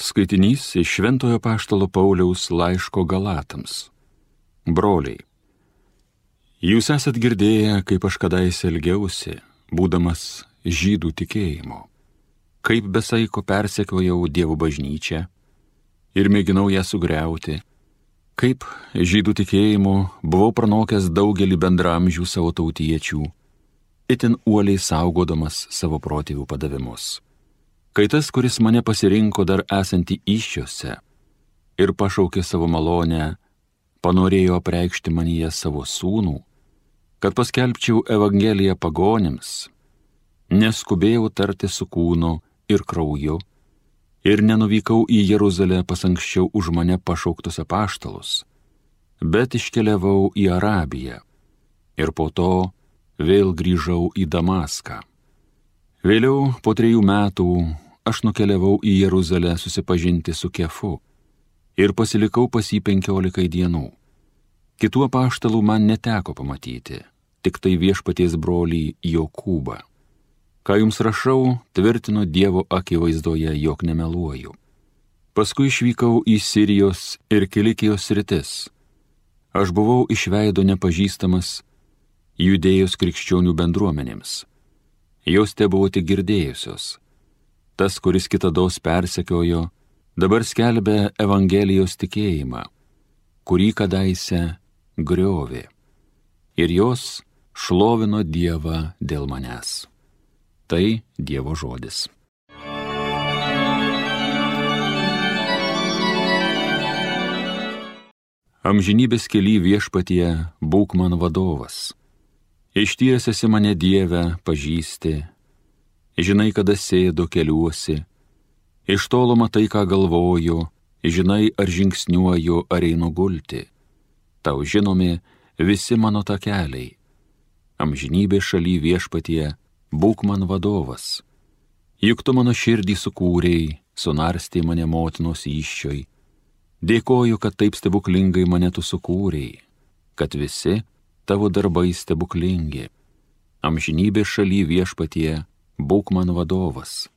Skaitinys iš Šventojo Paštalo Pauliaus laiško Galatams. Broliai, jūs esat girdėję, kaip aš kadaise elgiausi, būdamas žydų tikėjimo, kaip besaiko persekiojau Dievo bažnyčią ir mėginau ją sugriauti, kaip žydų tikėjimu buvau pranokęs daugelį bendramžių savo tautiečių, itin uoliai saugodamas savo protėvių padavimus kai tas, kuris mane pasirinko dar esantį iššiose ir pašaukė savo malonę, panorėjo apreikšti manyje savo sūnų, kad paskelbčiau Evangeliją pagonims, neskubėjau tarti su kūnu ir krauju ir nenuvykau į Jeruzalę pas anksčiau už mane pašauktus apaštalus, bet iškeliavau į Arabiją ir po to vėl grįžau į Damaską. Vėliau po trejų metų aš nukeliavau į Jeruzalę susipažinti su Kefu ir pasilikau pas jį penkiolikai dienų. Kitų apaštalų man neteko pamatyti, tik tai viešpaties brolį Jokūbą. Ką jums rašau, tvirtinu Dievo akivaizdoje, jog nemeluoju. Paskui išvykau į Sirijos ir Kilikijos rytis. Aš buvau išveido nepažįstamas judėjus krikščionių bendruomenėms. Jos te buvo tik girdėjusios tas, kuris kitados persekiojo, dabar skelbia Evangelijos tikėjimą, kurį kadaise griovė. Ir jos šlovino Dievą dėl manęs. Tai Dievo žodis. Amžinybės keli viešpatie būk man vadovas. Ištiesėsi mane Dievę pažįsti žinai, kada sėdo keliuosi, iš tolo matai, ką galvoju, žinai, ar žingsniuoju, ar einu gulti. Tau žinomi visi mano takeliai. Amžinybė šaly viešpatie, būk man vadovas. Juk tu mano širdį sukūrėjai, sunarstė mane motinos iššioj. Dėkoju, kad taip stebuklingai mane tu sukūrėjai, kad visi tavo darbai stebuklingi. Amžinybė šaly viešpatie, būk man vadovas.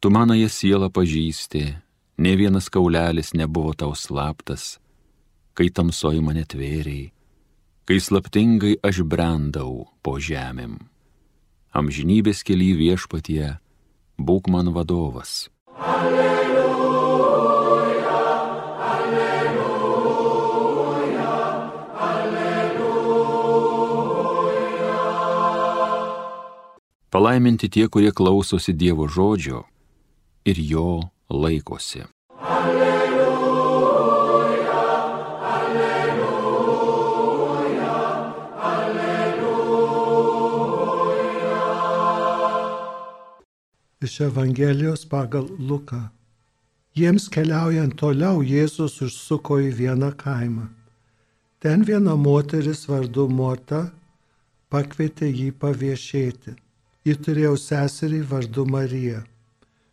Tu manąją sielą pažįsti, ne vienas kaulelis nebuvo tau slaptas, kai tamsoji mane tvėriai, kai slaptingai aš brendau po žemėm. Amžinybės keli viešpatie, būk man vadovas. Alleluja. Palaiminti tie, kurie klausosi Dievo žodžio ir jo laikosi. Alleluja, alleluja, alleluja. Iš Evangelijos pagal Luką. Jiems keliaujant toliau Jėzus užsuko į vieną kaimą. Ten viena moteris vardu Morta pakvietė jį paviešėti ji turėjo seserį vardu Marija.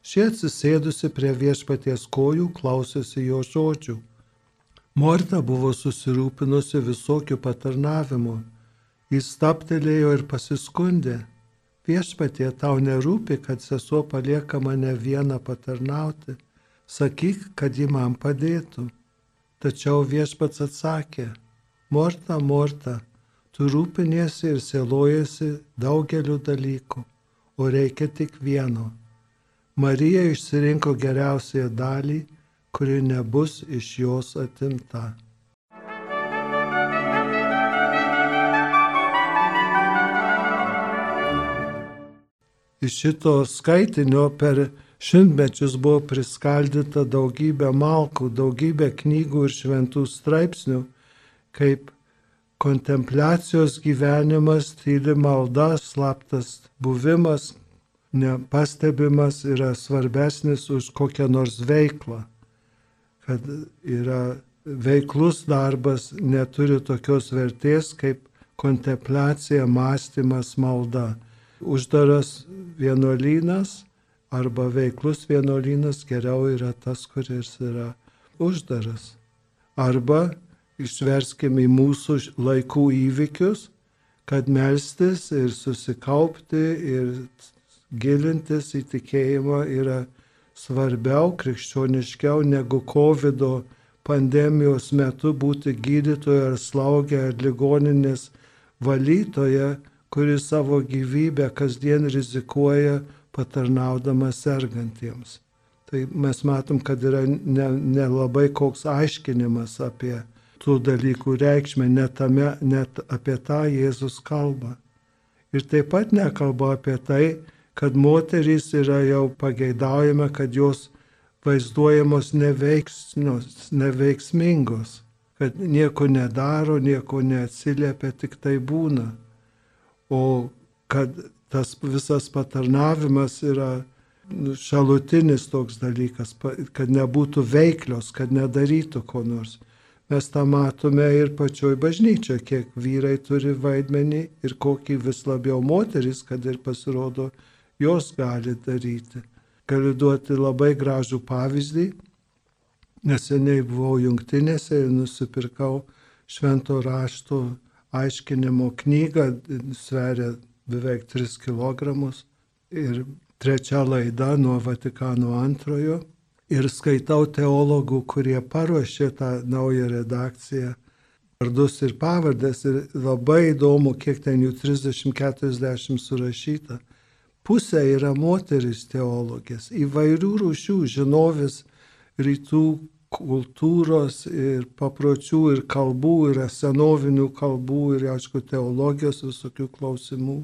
Šie atsisėdusi prie viešpaties kojų klausėsi jo žodžių. Morta buvo susirūpinusi visokių patarnavimų. Jis staptelėjo ir pasiskundė. Viešpatie tau nerūpi, kad sesuo palieka mane vieną patarnauti. Sakyk, kad ji man padėtų. Tačiau viešpats atsakė, Morta, Morta, Tu rūpiniesi ir sielojasi daugeliu dalykų, o reikia tik vieno. Marija išsirinko geriausiąją dalį, kuri nebus iš jos atimta. Iš šito skaitinio per šimtmečius buvo priskaldyta daugybė malkų, daugybė knygų ir šventų straipsnių, kaip kontempliacijos gyvenimas, tyli malda, slaptas buvimas, nepastebimas yra svarbesnis už kokią nors veiklą. Kad yra veiklus darbas neturi tokios vertės kaip kontempliacija, mąstymas, malda. Uždaras vienuolynas arba veiklus vienuolynas geriau yra tas, kuris yra uždaras. Arba išverskime į mūsų laikų įvykius, kad melstis ir susikaupti ir gilintis į tikėjimą yra svarbiau, krikščioniškiau negu COVID pandemijos metu būti gydytoja ar slaugė ar ligoninės valytoja, kuri savo gyvybę kasdien rizikuoja patarnaudama sergantiems. Tai mes matom, kad yra nelabai ne, ne koks aiškinimas apie tų dalykų reikšmę, net, tame, net apie tą Jėzus kalba. Ir taip pat nekalba apie tai, kad moterys yra jau pageidaujama, kad jos vaizduojamos neveiksmingos, kad nieko nedaro, nieko neatsiliepia, tik tai būna. O kad tas visas patarnavimas yra šalutinis toks dalykas, kad nebūtų veiklios, kad nedarytų ko nors. Mes tą matome ir pačioj bažnyčioje, kiek vyrai turi vaidmenį ir kokį vis labiau moteris, kad ir pasirodo, jos gali daryti. Galiu duoti labai gražų pavyzdį. Neseniai buvau jungtinėse ir nusipirkau švento rašto aiškinimo knygą, sveria beveik 3 kg. Ir trečia laida nuo Vatikano antrojo. Ir skaitau teologų, kurie paruošė tą naują redakciją, vardus ir pavardės. Ir labai įdomu, kiek ten jų 30-40 surašyta pusė yra moteris teologės, įvairių rūšių žinovės rytų kultūros ir papročių ir kalbų, ir senovinių kalbų, ir aišku teologijos visokių klausimų.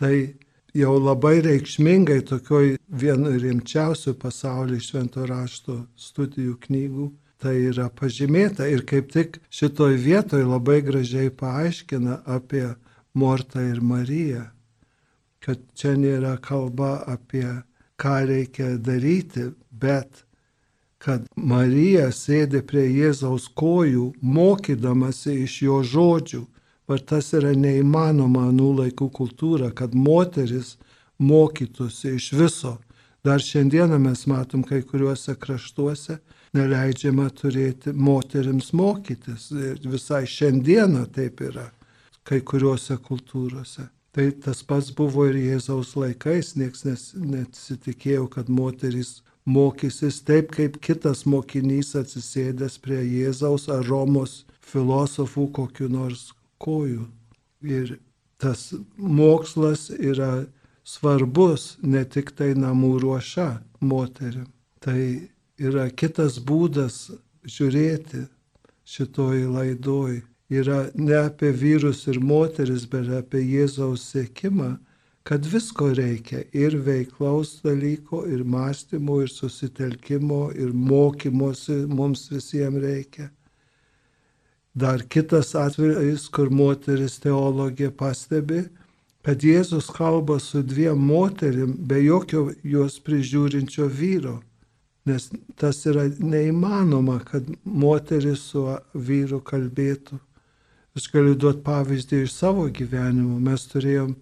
Tai jau labai reikšmingai tokioj vienu rimčiausių pasaulio švento rašto studijų knygų. Tai yra pažymėta ir kaip tik šitoj vietoj labai gražiai paaiškina apie Mortą ir Mariją kad čia nėra kalba apie ką reikia daryti, bet kad Marija sėdi prie Jėzaus kojų, mokydamasi iš jo žodžių. Ir tas yra neįmanoma anų laikų kultūra, kad moteris mokytųsi iš viso. Dar šiandieną mes matom kai kuriuose kraštuose neleidžiama turėti moteriams mokytis. Ir visai šiandieną taip yra kai kuriuose kultūrose. Tai tas pats buvo ir Jėzaus laikais, nieks nesitikėjo, kad moteris mokysis taip, kaip kitas mokinys atsisėdęs prie Jėzaus ar Romos filosofų kokiu nors kojų. Ir tas mokslas yra svarbus ne tik tai namų ruoša moterim. Tai yra kitas būdas žiūrėti šitoj laidoj yra ne apie vyrus ir moteris, bet apie Jėzaus sėkimą, kad visko reikia ir veiklaus dalyko, ir mąstymo, ir susitelkimo, ir mokymosi mums visiems reikia. Dar kitas atvejis, kur moteris teologija pastebi, kad Jėzus kalba su dviem moterim be jokio juos prižiūrinčio vyro. Nes tas yra neįmanoma, kad moteris su vyru kalbėtų. Aš galiu duoti pavyzdį iš savo gyvenimo. Mes turėjom,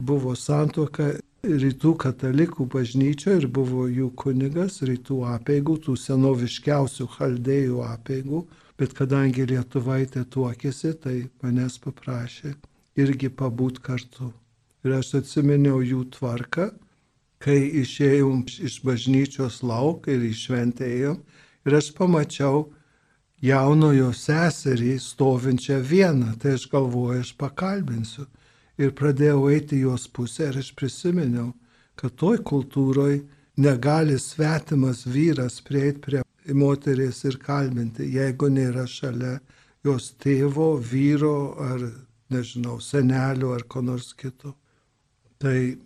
buvo santoka rytų katalikų bažnyčioje ir buvo jų kunigas rytų apėgų, tų senoviškiausių chaldėjų apėgų, bet kadangi lietuvaitė tuokėsi, tai manęs paprašė irgi pabūt kartu. Ir aš atsiminiau jų tvarką, kai išėjom iš bažnyčios lauk ir išventėjom ir aš pamačiau, jaunojo seserį stovinčią vieną, tai aš galvoju, aš pakalbinsiu. Ir pradėjau eiti jos pusę ir aš prisiminiau, kad toj kultūroje negali svetimas vyras prieiti prie moteris ir kalbinti, jeigu nėra šalia jos tėvo, vyro ar, nežinau, senelio ar ko nors kito. Tai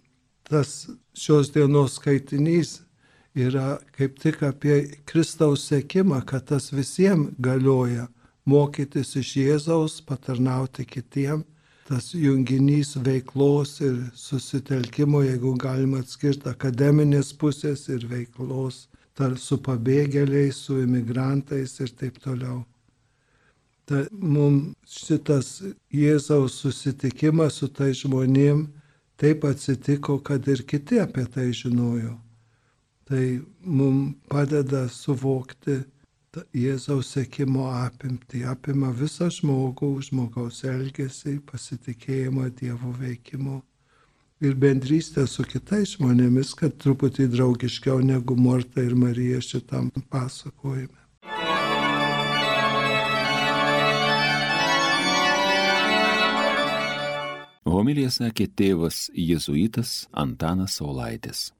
tas šios dienos skaitinys yra kaip tik apie Kristaus sėkimą, kad tas visiems galioja mokytis iš Jėzaus, patarnauti kitiem, tas junginys veiklos ir susitelkimo, jeigu galima atskirti akademinės pusės ir veiklos tar, su pabėgėliais, su imigrantais ir taip toliau. Ta, mums šitas Jėzaus susitikimas su tai žmonėm taip atsitiko, kad ir kiti apie tai žinojo. Tai mums padeda suvokti Jėzaus sekimo apimti, apima visą žmogų, žmogaus elgesį, pasitikėjimą Dievo veikimu. Ir bendrystę su kitais žmonėmis, kad truputį draugiškiau negu Morta ir Marija šitam pasakojime. Homilija sakė tėvas jėzuitas Antanas Saulaitis.